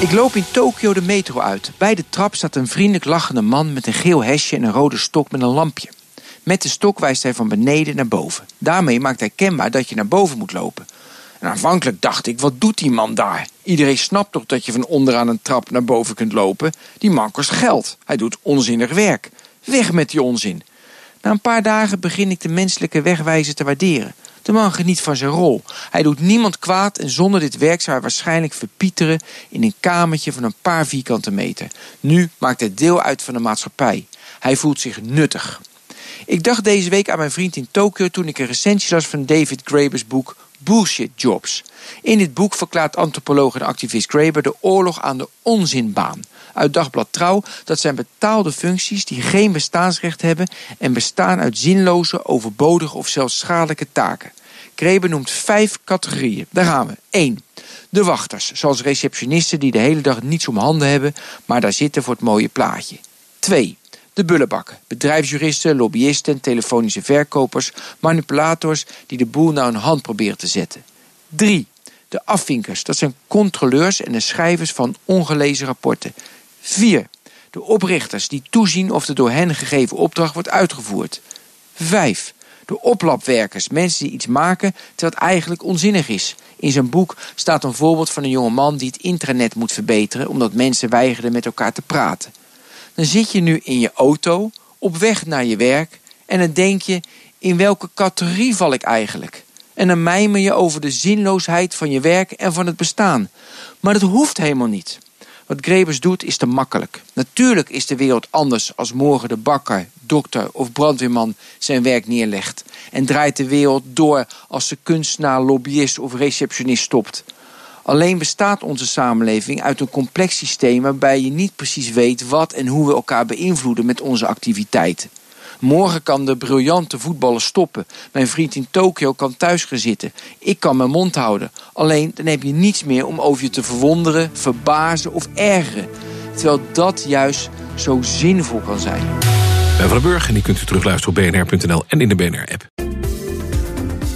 Ik loop in Tokio de metro uit. Bij de trap staat een vriendelijk lachende man met een geel hesje en een rode stok met een lampje. Met de stok wijst hij van beneden naar boven. Daarmee maakt hij kenbaar dat je naar boven moet lopen. En aanvankelijk dacht ik, wat doet die man daar? Iedereen snapt toch dat je van onderaan een trap naar boven kunt lopen? Die man kost geld. Hij doet onzinnig werk. Weg met die onzin. Na een paar dagen begin ik de menselijke wegwijze te waarderen. De man geniet van zijn rol. Hij doet niemand kwaad en zonder dit werk zou hij waarschijnlijk verpieteren in een kamertje van een paar vierkante meter. Nu maakt hij deel uit van de maatschappij. Hij voelt zich nuttig. Ik dacht deze week aan mijn vriend in Tokio toen ik een recensie las van David Graeber's boek Bullshit Jobs. In dit boek verklaart antropoloog en activist Graeber de oorlog aan de onzinbaan. Uit Dagblad Trouw dat zijn betaalde functies die geen bestaansrecht hebben en bestaan uit zinloze, overbodige of zelfs schadelijke taken. Graeber noemt vijf categorieën. Daar gaan we. 1. De wachters, zoals receptionisten die de hele dag niets om handen hebben, maar daar zitten voor het mooie plaatje. 2. De bullenbakken, bedrijfsjuristen, lobbyisten, telefonische verkopers, manipulators die de boel naar hun hand proberen te zetten. 3. De afvinkers, dat zijn controleurs en de schrijvers van ongelezen rapporten. 4. De oprichters die toezien of de door hen gegeven opdracht wordt uitgevoerd. 5. De oplapwerkers, mensen die iets maken terwijl het eigenlijk onzinnig is. In zijn boek staat een voorbeeld van een jonge man die het intranet moet verbeteren omdat mensen weigerden met elkaar te praten. Dan zit je nu in je auto, op weg naar je werk en dan denk je: in welke categorie val ik eigenlijk? En dan mijmer je over de zinloosheid van je werk en van het bestaan. Maar dat hoeft helemaal niet. Wat Grebers doet is te makkelijk. Natuurlijk is de wereld anders als morgen de bakker, dokter of brandweerman zijn werk neerlegt. En draait de wereld door als de kunstenaar, lobbyist of receptionist stopt. Alleen bestaat onze samenleving uit een complex systeem waarbij je niet precies weet wat en hoe we elkaar beïnvloeden met onze activiteiten. Morgen kan de briljante voetballer stoppen. Mijn vriend in Tokio kan thuis gaan zitten. Ik kan mijn mond houden. Alleen dan heb je niets meer om over je te verwonderen, verbazen of ergeren. Terwijl dat juist zo zinvol kan zijn. Ben van den Burg en die kunt u terugluisteren op bnr.nl en in de BNR-app.